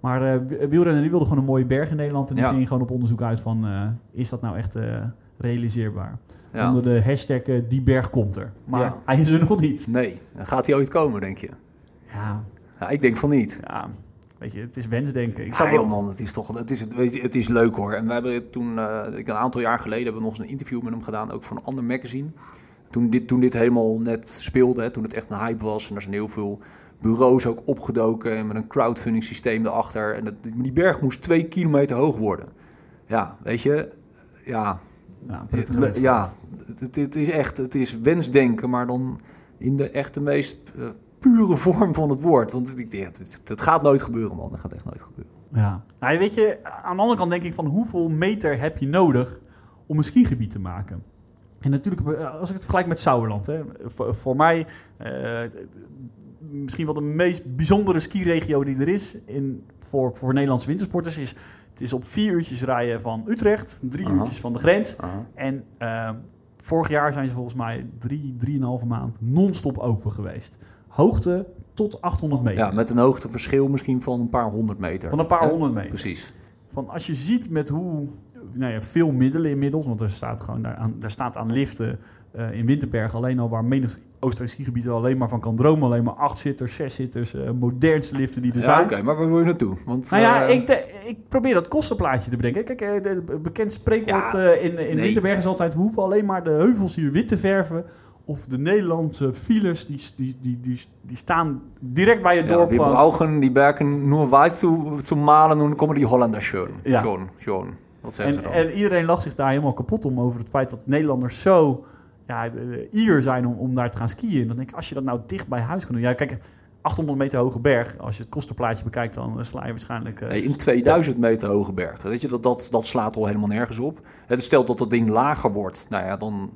Maar wielrenner die wilde gewoon een mooie berg in Nederland. En die ging gewoon op onderzoek uit van, is dat nou echt realiseerbaar? Ja. Onder de hashtag die berg komt er. Maar hij is er nog niet. Nee, gaat hij ooit komen, denk je? Ja. ja ik denk van niet. Ja, Weet je, het is wensdenken. Ik zou ja, wel... man, het is toch, het is, weet je, het is leuk hoor. En we hebben toen, uh, een aantal jaar geleden, hebben we nog eens een interview met hem gedaan, ook voor een ander magazine. Toen dit, toen dit helemaal net speelde, hè, toen het echt een hype was en er zijn heel veel bureaus ook opgedoken en met een crowdfunding systeem erachter. En dat, die berg moest twee kilometer hoog worden. Ja, weet je, ja, ja, ja het, het, is echt, het is wensdenken, maar dan in de echte meest uh, pure vorm van het woord. Want ik denk, het, gaat nooit gebeuren, man. Dat gaat echt nooit gebeuren. Ja. Nou, weet je, aan de andere kant denk ik van hoeveel meter heb je nodig om een skigebied te maken? En natuurlijk, eh, als ik het vergelijk met Sauerland, hè, voor, mij uh, misschien wel de meest bijzondere skiregio die er is in, voor, voor Nederlandse wintersporters is. Het is op vier uurtjes rijden van Utrecht, drie uurtjes van de grens. En uh, vorig jaar zijn ze volgens mij drie, drieënhalve maand non-stop open geweest hoogte tot 800 meter. Ja, met een hoogteverschil misschien van een paar honderd meter. Van een paar honderd meter. Precies. Van als je ziet met hoe nou ja, veel middelen inmiddels, want er staat gewoon daar, aan, daar staat aan liften uh, in Winterberg alleen al waar menig Oostenrijk skigebied alleen maar van kan dromen. Alleen maar acht zitters, zes zitters, uh, modernste liften die er zijn. Oké, maar waar wil je naartoe? Want, nou ja, uh, ik, ik, probeer dat kostenplaatje te bedenken. Kijk, de bekend spreekwoord ja, in, in nee. Winterberg is altijd... we hoeven alleen maar de heuvels hier wit te verven of de Nederlandse files, die, die, die, die, die staan direct bij het dorp. Ja, we brauchen die bergen nur weiß zu, zu malen und komen die Hollanders schön. Ja. Schon, schon. Dat zeggen en, ze dan. En iedereen lacht zich daar helemaal kapot om over het feit dat Nederlanders zo ja, ier zijn om, om daar te gaan skiën. Dan denk ik, als je dat nou dicht bij huis kan doen. Ja, kijk, 800 meter hoge berg. Als je het kostenplaatje bekijkt, dan sla je waarschijnlijk... Uh, in 2000 meter hoge berg. Weet je, dat, dat, dat slaat al helemaal nergens op. Het stelt dat dat ding lager wordt. Nou ja, dan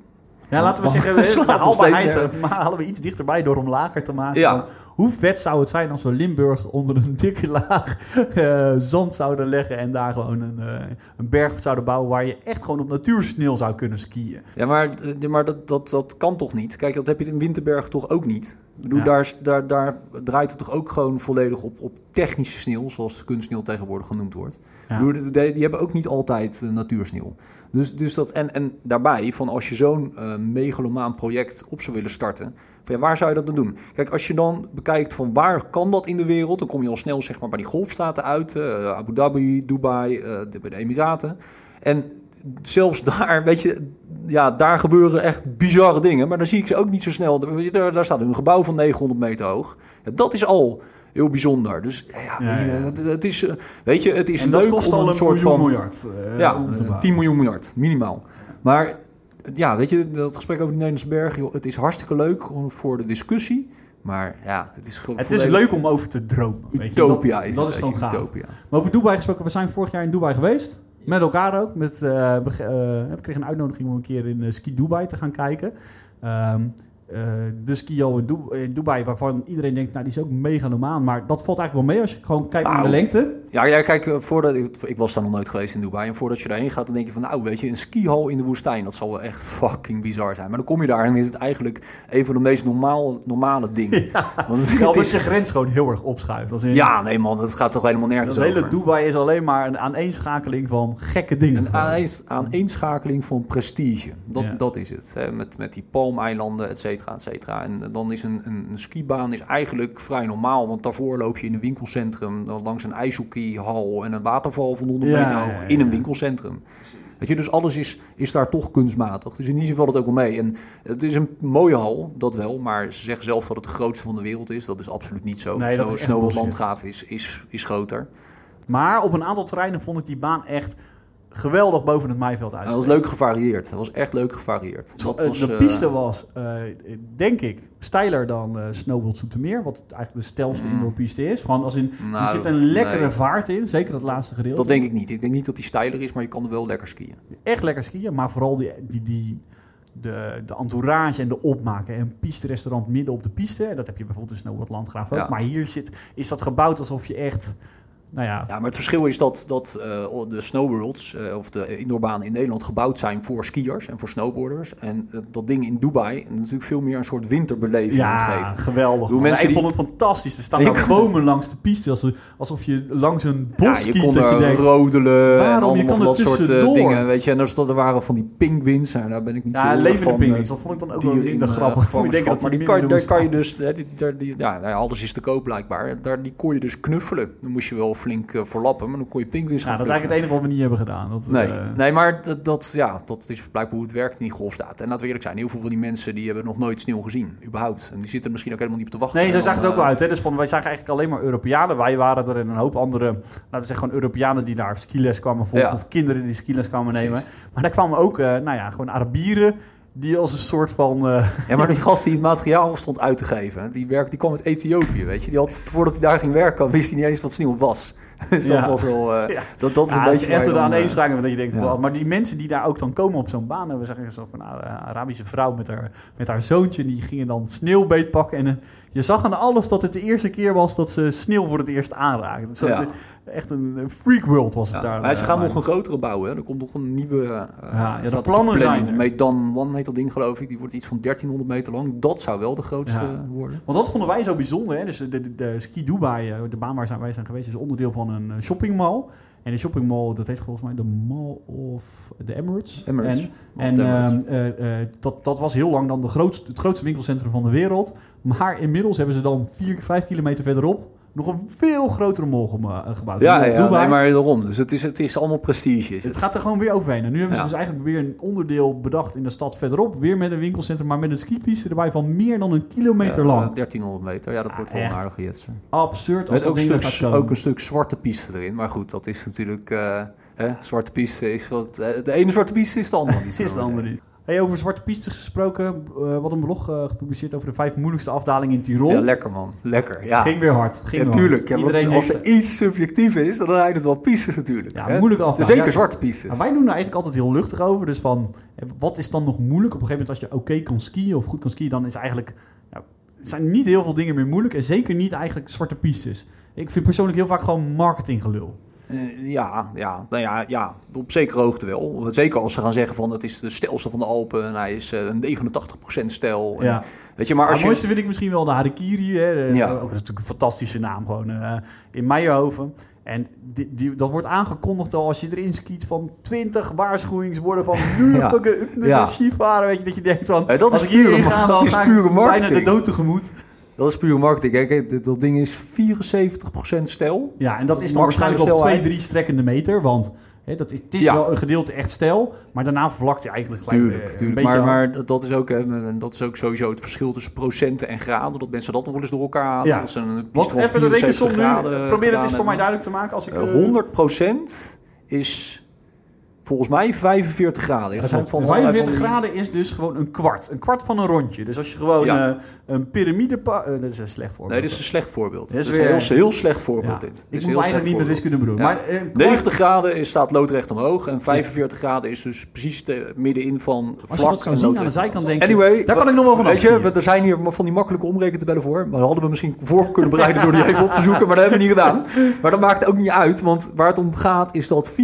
ja, laten we zeggen, de haalbaarheid maar halen we iets dichterbij door hem lager te maken. Ja. Hoe vet zou het zijn als we Limburg onder een dikke laag uh, zand zouden leggen en daar gewoon een, uh, een berg zouden bouwen waar je echt gewoon op natuursneeuw zou kunnen skiën. Ja, maar, maar dat, dat, dat kan toch niet? Kijk, dat heb je in Winterberg toch ook niet? Ik bedoel, daar, daar, daar draait het toch ook gewoon volledig op, op technische sneeuw, zoals kunstsneeuw tegenwoordig genoemd wordt. Ja. Bedoel, die, die, hebben ook niet altijd uh, natuursneeuw. Dus, dus dat, en, en daarbij, van als je zo'n uh, megalomaan project op zou willen starten, van waar zou je dat dan doen? Kijk, als je dan bekijkt van waar kan dat in de wereld, dan kom je al snel zeg maar, bij die golfstaten uit, uh, Abu Dhabi, Dubai, de, de Emiraten. En zelfs daar, weet je, ja, daar gebeuren echt bizarre dingen. Maar dan zie ik ze ook niet zo snel. Daar, staat een gebouw van 900 meter hoog. Dat is al heel bijzonder. Dus ja. Het, het is, eh, weet je, het is en leuk dat kost om al een soort miljoen van miljard. eh, ja, om te eh, bouwen. 10 miljoen miljard, minimaal. Maar ja, weet je, dat gesprek over die Nederlandse berg, joh, het is hartstikke leuk voor de discussie. Maar ja, het is Het is leuk om over te dromen. weet je. Utopia. Dat, dat is gewoon gaaf. Utopia. Maar over Dubai gesproken, we zijn vorig jaar in Dubai geweest. Met elkaar ook. Met, we ik kreeg een uitnodiging om een keer in Ski Dubai te gaan kijken. Ehm, eh, de skio in, Du- in Dubai, waarvan iedereen denkt, nou die is ook megalomaan. Maar dat valt eigenlijk wel mee als je gewoon kijkt naar de Nou, lengte. Ja, ja, kijk, eh, voordat, ik, ik was daar nog nooit geweest in Dubai. En voordat je daarheen gaat, dan denk je van, nou, weet je, een skihal in de woestijn, dat zal wel echt fucking bizar zijn. Maar dan kom je daar en is het eigenlijk een van de meest normaal, normale dingen. Want het Ja, is- je grens gewoon heel erg opschuift. Als in, ja, nee man, dat gaat toch helemaal nergens hele over. Dubai is alleen maar een aaneenschakeling van gekke dingen. Een aaneens- aaneenschakeling van prestige. Dat, Ja. dat is het. Hè? Met, met die palmeilanden, et cetera, et cetera. En dan is een, een, een skibaan is eigenlijk vrij normaal. Want daarvoor loop je in een winkelcentrum... dan langs een ijshockeywal en een waterval van 100 Ja, meter ja, hoog... ja, in een winkelcentrum. Weet je, dus alles is, is daar toch kunstmatig. Dus in die zin valt het ook wel mee. En het is een mooie hal, dat wel. Maar ze zeggen zelf dat het de grootste van de wereld is. Dat is absoluut niet zo. Nee, Snow. Landgraaf is, is, is groter. Maar op een aantal terreinen vond ik die baan echt geweldig boven het maaiveld uit. Hij was leuk gevarieerd. Hij was echt leuk gevarieerd. Dat Eh, was, de eh, piste was, eh, denk ik, steiler dan eh Snowworld Zoetermeer. Wat eigenlijk de stelste Mm. indoorpiste is. Gewoon als in, Nou, er zit een lekkere nee. vaart in. Zeker dat laatste gedeelte. Dat denk ik niet. Ik denk niet dat hij steiler is, maar je kan er wel lekker skiën. Echt lekker skiën. Maar vooral die, die, die, de, de entourage en de opmaken. En piste-restaurant midden op de piste. Dat heb je bijvoorbeeld in Snowworld Landgraaf ook. Ja. Maar hier zit, is dat gebouwd alsof je echt... Nou ja, Ja, maar het verschil is dat, dat eh, de snowworlds, eh, of de indoorbanen in Nederland, gebouwd zijn voor skiers en voor snowboarders. En eh, dat ding in Dubai natuurlijk veel meer een soort winterbeleving Ja, moet geven. geweldig. Hoe mensen ik die- vond het fantastisch. Er staan daar bomen langs de piste. Alsof, je langs een bos Ja, je skiet. kon dat je er denkt, rodelen en? Je kan dat soort dingen. Weet je, en er, stond, er waren van die penguins. Nou, daar ben ik niet zo ja, erg levende pinguïns. eh, Dat vond ik dan ook wel in eh, grappig. Ik denk dat maar die die kan, daar kan je dus, hè, die, daar, die, nou ja, alles is te koop blijkbaar. Daar, die kon je dus knuffelen. Dan moest je wel flink eh, verlappen, maar dan kon je pinguïns Ja, gaan dat is eigenlijk het enige wat we niet hebben gedaan. Dat, Nee, eh, nee maar dat, dat, ja, dat is blijkbaar hoe het werkt in die golfstaat. En laten we eerlijk zijn, heel veel van die mensen die hebben nog nooit sneeuw gezien, überhaupt. En die zitten er misschien ook helemaal niet op te wachten. Nee, zo zag het ook wel eh, uit. Hè? Dus van, wij zagen eigenlijk alleen maar Europeanen. Wij waren er en een hoop andere, laten we zeggen, gewoon Europeanen die daar skiles kwamen volgen. Ja. Of kinderen die skiles kwamen Precies. nemen. Maar daar kwamen ook, nou ja, gewoon Arabieren. Die als een soort van... eh, Ja, maar die gast die het materiaal stond uit te geven, die, werk, die kwam uit Ethiopië, weet je. Die had, voordat hij daar ging werken, wist hij niet eens wat sneeuw was. Dus dat Ja. was wel... eh, Ja. dat, dat is ja, een dat beetje is echt een dan, eh, aaneenschakeling dat je denkt... ja. Maar die mensen die daar ook dan komen op zo'n baan... en We zeggen zo van een Arabische vrouw met haar, met haar zoontje... die gingen dan sneeuwbeet pakken. En je zag aan alles dat het de eerste keer was... dat ze sneeuw voor het eerst aanraakten. Ja. de- Echt een, een freak world was het daar. maar ze eh, gaan maar- nog een grotere bouwen. Hè. Er komt nog een nieuwe. eh, ja, de plannen zijn er. Medan One heet dat ding, geloof ik. Die wordt iets van 1300 meter lang. Dat zou wel de grootste worden. Want dat vonden wij zo bijzonder. Hè? Dus de, de, de Ski Dubai, eh, de baan waar wij zijn geweest, is onderdeel van een shoppingmall. En de shoppingmall, dat heet volgens mij de Mall of the Emirates. Emirates. En, en Emirates. ehm, eh, eh, dat, dat was heel lang dan de grootste, het grootste winkelcentrum van de wereld. Maar inmiddels hebben ze dan vier, vijf kilometer verderop nog een veel grotere gema- eh, gebouwd. Ja, ja nee, maar daarom. Dus het is, het is allemaal prestige. Is Het het. gaat er gewoon weer overheen. En nu hebben ze Ja. dus eigenlijk weer een onderdeel bedacht in de stad verderop. Weer met een winkelcentrum, maar met een skipiste erbij van meer dan een kilometer Ja, lang. 1300 meter. Ja, dat wordt wel een echt. aardige jetser. Absurd als Met ook een, er stuk, ook een stuk zwarte piste erin. Maar goed, dat is natuurlijk... eh, hè, zwarte piste is wat... eh, de ene zwarte piste is de andere niet. is de andere niet. Hey, over zwarte pistes gesproken. we hadden een blog eh, gepubliceerd over de vijf moeilijkste afdalingen in Tirol. Ja, lekker man. Lekker, ja. Ging weer hard. Ging Ja, hard. tuurlijk. Ja, Iedereen als er iets subjectief is, dan zijn het wel pistes natuurlijk. Ja, hè? moeilijk afdaling. Zeker zwarte pistes. Maar wij doen er eigenlijk altijd heel luchtig over. Dus van, eh, wat is dan nog moeilijk? Op een gegeven moment als je oké kan skiën of goed kan skiën... dan is eigenlijk... Zijn niet heel veel dingen meer moeilijk. En zeker niet eigenlijk zwarte pistes. Ik vind persoonlijk heel vaak gewoon marketinggelul. Eh, ja, ja, nou ja, ja, op zekere hoogte wel. Zeker als ze gaan zeggen van het is de stelste van de Alpen en hij is eh, een 89% stel. En, Ja. Weet je, maar als het je... mooiste vind ik misschien wel de Harikiri. Hè. De- Ja. Ook, dat is natuurlijk een fantastische naam gewoon. eh, in Meijerhoven. En die, die, dat wordt aangekondigd al als je erin skiet van 20 waarschuwingsborden van nu Ja. fucking Ja. Weet je, dat je denkt van, dat als is ik hierin pure- ga, dan ga ik bijna de dood tegemoet. Dat is puur marketing. Kijk, dat ding is 74% stel. Ja, en dat is dan waarschijnlijk op snelheid. 2, 3 strekkende meter. Want Hè, dat is, het is wel een gedeelte echt stijl, maar daarna vervlakt hij eigenlijk gelijk tuurlijk, uh, tuurlijk. Maar, maar dat, is ook, hè, dat is ook sowieso het verschil tussen procenten en graden. Dat mensen dat nog wel eens door elkaar halen. Ja. Dat is een Wat even de rekensom nu. Probeer het eens voor mij duidelijk te maken. Als ik, uh, 100% is volgens mij 45 graden. Ja, zijn van 45 graden is dus gewoon een kwart. Een kwart van een rondje. Dus als je gewoon ja. uh, een piramide... Uh, dat is een slecht voorbeeld. Nee, dit is een slecht voorbeeld. Dit is, een heel, heel slecht voorbeeld, ja. dit. Ik moet eigenlijk niet met wiskunde bedoelen. Maar, uh, 90 graden is, staat loodrecht omhoog. En 45 graden is dus precies de middenin van vlak. Als je dat zien aan de zijkant denken... Anyway, daar kan ik nog wel van Weet je, er zijn hier van die makkelijke omrekentabellen voor. Maar dat hadden we misschien voor kunnen bereiden door die even op te zoeken. Maar dat hebben we niet gedaan. Maar dat maakt ook niet uit. Want waar het om gaat is dat 74%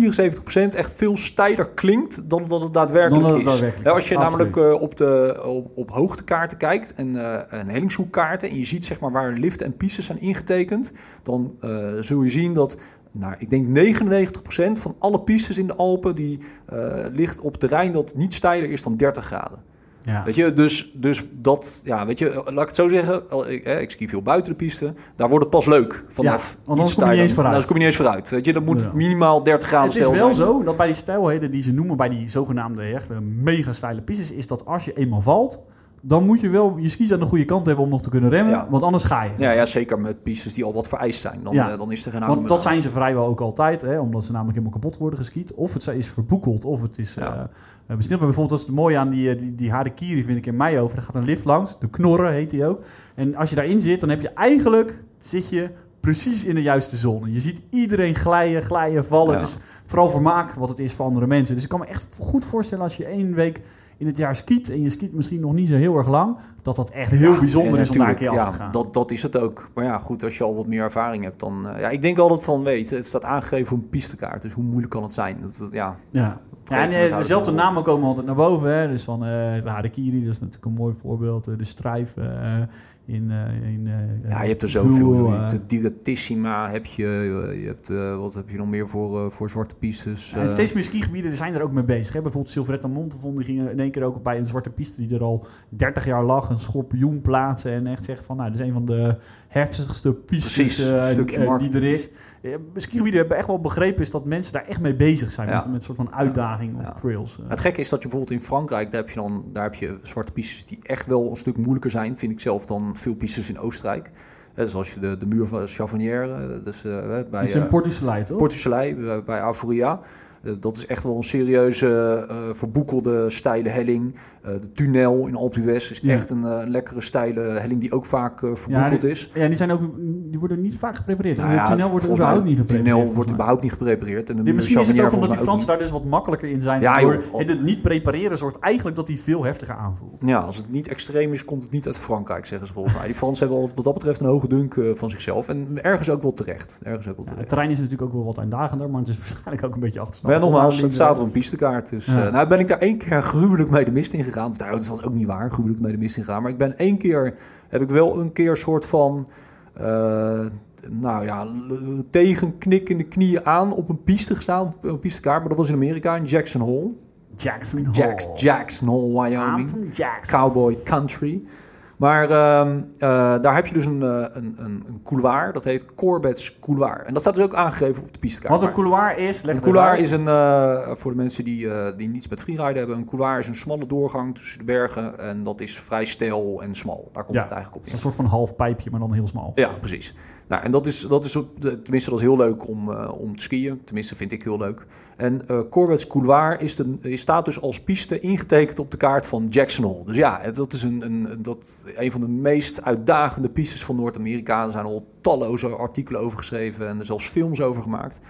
echt veel steiler klinkt dan dat het daadwerkelijk dan is. Het daadwerkelijk ja, als je namelijk uh, op, de, op, op hoogtekaarten kijkt en uh, een hellingshoekkaarten en je ziet zeg maar waar lift en pistes zijn ingetekend, dan uh, zul je zien dat nou, ik denk 99% van alle pistes in de Alpen die ligt op terrein dat niet steiler is dan 30 graden. Ja. Weet je, dus, dus dat, ja, weet je, laat ik het zo zeggen, ik, ik ski veel buiten de piste, daar wordt het pas leuk vanaf. Ja, want dan kom je niet eens vooruit. Dan kom je niet eens vooruit. Weet je, dat moet minimaal 30 graden Het is wel zijn. zo dat bij die stijlheden die ze noemen, bij die zogenaamde echt mega steile pistes, is dat als je eenmaal valt, dan moet je wel je skis aan de goede kant hebben om nog te kunnen remmen, Ja. want anders ga je. Ja, ja, zeker met pistes die al wat vereist zijn. Dan, Ja. eh, dan is er geen Want dat aan. zijn ze vrijwel ook altijd, hè, omdat ze namelijk helemaal kapot worden geskiet. Of het is verboekeld, of het is Ja. besnipt. Maar bijvoorbeeld, dat is het mooie aan die, die, die Harakiri, vind ik in mei over. Er gaat een lift langs, de knorren heet die ook. En als je daarin zit, dan heb je eigenlijk, zit je precies in de juiste zone. Je ziet iedereen glijden, glijden, vallen. Ja. Het is vooral vermaak wat het is voor andere mensen. Dus ik kan me echt goed voorstellen als je één week in het jaar skiet en je skiet misschien nog niet zo heel erg lang, dat dat echt heel Ja, bijzonder is om daar een keer natuurlijk, af te gaan. Dat, dat is het ook. Maar ja, goed, als je al wat meer ervaring hebt, dan... eh, ja, ik denk altijd van, weet het staat aangegeven op een pistekaart. Dus hoe moeilijk kan het zijn? Dat, dat- ja, Ja, ja en eh, dezelfde namen komen altijd naar boven. Hè? Dus van eh de Harakiri, dat is natuurlijk een mooi voorbeeld. De Strijf in... in ja, je hebt er zoveel. de Direttissima, heb je, je hebt, wat heb je nog meer voor, voor zwarte pistes? en eh, steeds meer skigebieden zijn er ook mee bezig. Hè? Bijvoorbeeld Silvretta Montefon, die gingen in één keer ook bij een zwarte piste die er al 30 jaar lag, een schorpioen plaatsen en echt zeggen van, nou, dat is een van de heftigste pistes eh, eh, die er is. Skigebieden hebben echt wel begrepen is dat mensen daar echt mee bezig zijn Ja. met, een soort van uitdaging Ja. of trails. Het gekke is dat je bijvoorbeeld in Frankrijk, daar heb je dan daar heb je zwarte pistes die echt wel een stuk moeilijker zijn, vind ik zelf, dan veel pistes in Oostenrijk. Zoals je de, de muur van Chavonnière, eh, dus eh, bij Dat is in eh, Soleil, toch? Port du Soleil, bij- bij Avoria. Eh, dat is echt wel een serieuze, eh, verboekelde, steile helling. Eh, de tunnel in Alpe d'Huez is Ja. echt een lekkere, steile helling die ook vaak verboekeld is. Ja, die, zijn ook, die worden niet vaak geprepareerd. Nou de tunnel wordt überhaupt niet De geprepareerd. tunnel wordt überhaupt niet geprepareerd. En de misschien is het ook omdat die Fransen daar dus wat makkelijker in zijn. Ja, waardoor joh. het niet prepareren zorgt eigenlijk dat die veel heftiger aanvoelt. Ja, als het niet extreem is, komt het niet uit Frankrijk, zeggen ze volgens mij. Die Fransen hebben wat dat betreft een hoge dunk van zichzelf. En ergens ook wel terecht. Ergens ook wel Ja, het terecht. terrein is natuurlijk ook wel wat uitdagender, maar het is waarschijnlijk ook een beetje achterstand. Ja, nogmaals, het staat op een pistekaart. Dus Ja. eh, nou ben ik daar één keer gruwelijk mee de mist in gegaan. Nou, dat was ook niet waar, gruwelijk mee de mist in gegaan. Maar ik ben één keer, heb ik wel een keer soort van... eh, nou ja, tegen knikkende knieën aan op een piste gestaan, op een pistekaart. Maar dat was in Amerika, in Jackson Hole. Jackson Hole. Jacks, Jackson Hole, Wyoming. Jackson. Cowboy Country. Maar ehm, eh, daar heb je dus een, eh, een, een, een couloir, dat heet Corbett's Couloir. En dat staat dus ook aangegeven op de pistekaart. Wat een couloir is, leg een het couloir is een, eh, voor de mensen die, die niets met freeride hebben, een couloir is een smalle doorgang tussen de bergen. En dat is vrij steil en smal. Daar komt Ja, het eigenlijk Het op is een soort van half pijpje, maar dan heel smal. Ja, precies. Nou, en dat is, dat is tenminste dat is heel leuk om, eh, om te skiën. Tenminste, vind ik heel leuk. En Corbett's Couloir is de, is, staat dus als piste ingetekend op de kaart van Jackson Hole. Dus ja, dat is een, een, dat, een van de meest uitdagende pistes van Noord-Amerika. Er zijn al talloze artikelen over geschreven en er zelfs films over gemaakt.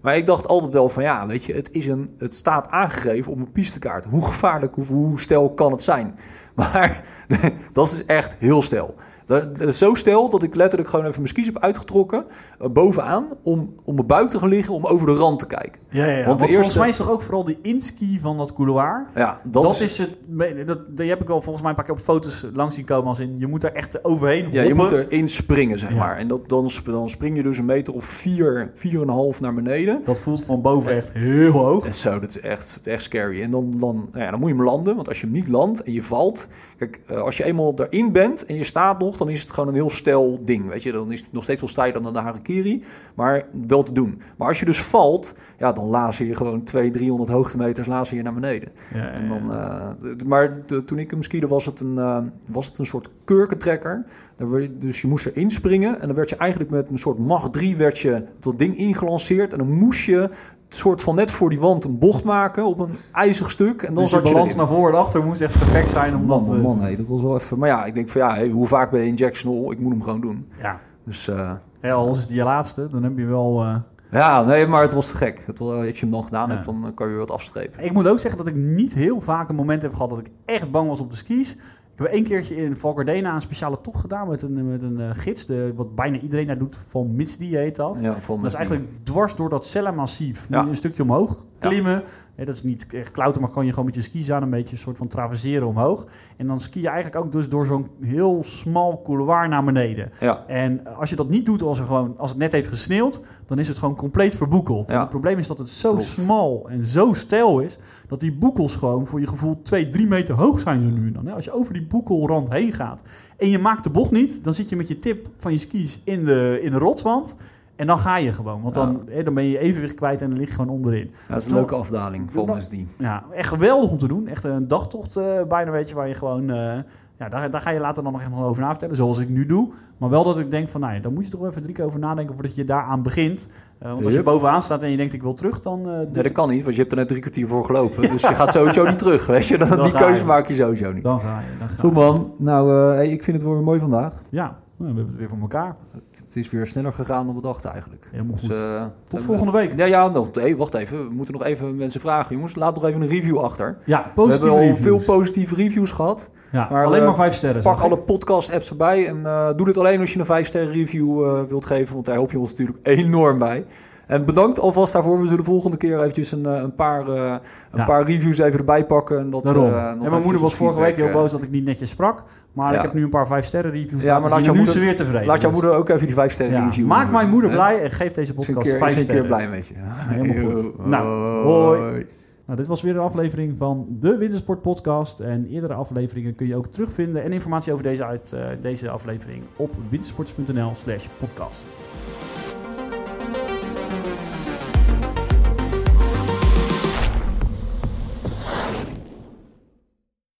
Maar ik dacht altijd wel van ja, weet je, het, is een, het staat aangegeven op een pistekaart. Hoe gevaarlijk, hoe stel kan het zijn? Maar dat is echt heel stel. Dat, dat is zo stel dat ik letterlijk gewoon even mijn skis heb uitgetrokken, eh, bovenaan, om, om mijn buik te gaan liggen, om over de rand te kijken. Ja, ja, ja. Want Want, de volgens mij is toch ook vooral die inski van dat couloir. Ja, dat, Dat, is, is het. Dat, die heb ik wel volgens mij een paar keer op foto's langs zien komen. Als in je moet er echt overheen. ja, je moet erin springen, zeg maar. En dat, dan, dan spring je dus een meter of vier, vier en een half naar beneden. Dat voelt van boven echt heel hoog. En zo, dat is echt, echt scary. En dan, dan, nou ja, dan moet je hem landen, want als je hem niet landt en je valt... Kijk, eh, als je eenmaal erin bent en je staat nog, dan is het gewoon een heel stel ding. Weet je, dan is het nog steeds wel stijler dan de Harakiri, maar wel te doen. Maar als je dus valt, ja, dan lazen je gewoon 200, 300 hoogtemeters lazen je naar beneden. Ja, en dan, uh, maar toen ik hem skiede was het een, uh, was het een soort kurkentrekker. Dus je moest er inspringen en dan werd je eigenlijk met een soort Mach 3 werd je dat ding ingelanceerd. En dan moest je soort van net voor die wand een bocht maken op een ijzig stuk. En dan dus je balans naar voren en achter moest echt perfect zijn. Om man, man, man, hey, dat was wel even... Maar ja, ik denk van ja, hey, hoe vaak ben je in Jackson Ik moet hem gewoon doen. Ja. Dus... Uh, ja, als is het je laatste, dan heb je wel... Uh... Ja, nee, maar het was te gek. Het, als je hem dan gedaan hebt, dan kan je weer wat afstrepen. Ik moet ook zeggen dat ik niet heel vaak een moment heb gehad dat ik echt bang was op de skis. Ik heb één keertje in Valkardena een speciale tocht gedaan met een, met een uh, gids. De, wat bijna iedereen daar doet, van Mitsdi heet dat. Ja, dat is eigenlijk dwars door dat Sella-massief. Ja. Een stukje omhoog klimmen. Dat is niet echt klauter, maar kan je gewoon met je skis aan een beetje een soort van traverseren omhoog. En dan ski je eigenlijk ook dus door zo'n heel smal couloir naar beneden. Ja. En als je dat niet doet als, er gewoon, als het net heeft gesneeuwd, dan is het gewoon compleet verboekeld. Ja. het probleem is dat het zo smal en zo stijl is, dat die boekels gewoon voor je gevoel 2, 3 meter hoog zijn zo nu en dan. Als je over die boekelrand heen gaat en je maakt de bocht niet, dan zit je met je tip van je skis in de, in de rotswand. En dan ga je gewoon. Want dan, hè, dan ben je evenwicht kwijt en dan lig je gewoon onderin. dat is een leuke afdaling volgens die. Ja, echt geweldig om te doen. Echt een dagtocht uh, bijna, weet je, waar je gewoon... Uh, ja, daar, daar ga je later dan nog helemaal over na vertellen, zoals ik nu doe. Maar wel dat ik denk van, nou ja, dan moet je toch even drie keer over nadenken voordat je daaraan begint. Uh, want als je bovenaan staat en je denkt ik wil terug, dan... Nee, dat kan niet, want je hebt er net drie kwartier voor gelopen. Dus je gaat sowieso niet terug, weet je. Dan, die keuze maak je sowieso niet. Dan ga je. Dan ga Goed man, nou, hey, ik vind het wel mooi vandaag. Ja, nou, we hebben het weer voor elkaar. Het, is weer sneller gegaan dan we dachten eigenlijk. Helemaal dus, goed. Uh, Tot volgende week. Ja, ja nog, hey, wacht even. We moeten nog even mensen vragen. Jongens, laat nog even een review achter. Ja, positieve We hebben al veel positieve reviews gehad. Ja, maar, alleen maar vijf sterren. Pak alle podcast-apps erbij en uh, doe dit alleen als je een vijf sterren review uh, wilt geven. Want daar help je ons natuurlijk enorm bij. En bedankt alvast daarvoor. We zullen de volgende keer eventjes een, een, paar, uh, een paar reviews even erbij pakken. En dat. Uh, en mijn moeder was vorige week heel boos dat ik niet netjes sprak. Maar ja. ik heb nu een paar 5 sterren reviews. Ja, maar laat jouw moeder, weer tevreden. Laat jouw dus. moeder ook even die 5 sterren review. Maak mijn moeder blij en geef deze podcast 5 sterren. Ik ben een keer blij met je. Helemaal goed. Nou, hoi. Nou, dit was weer een aflevering van de Wintersport Podcast. En eerdere afleveringen kun je ook terugvinden. En informatie over deze, uit, uh, deze aflevering op wintersports.nl/slash podcast.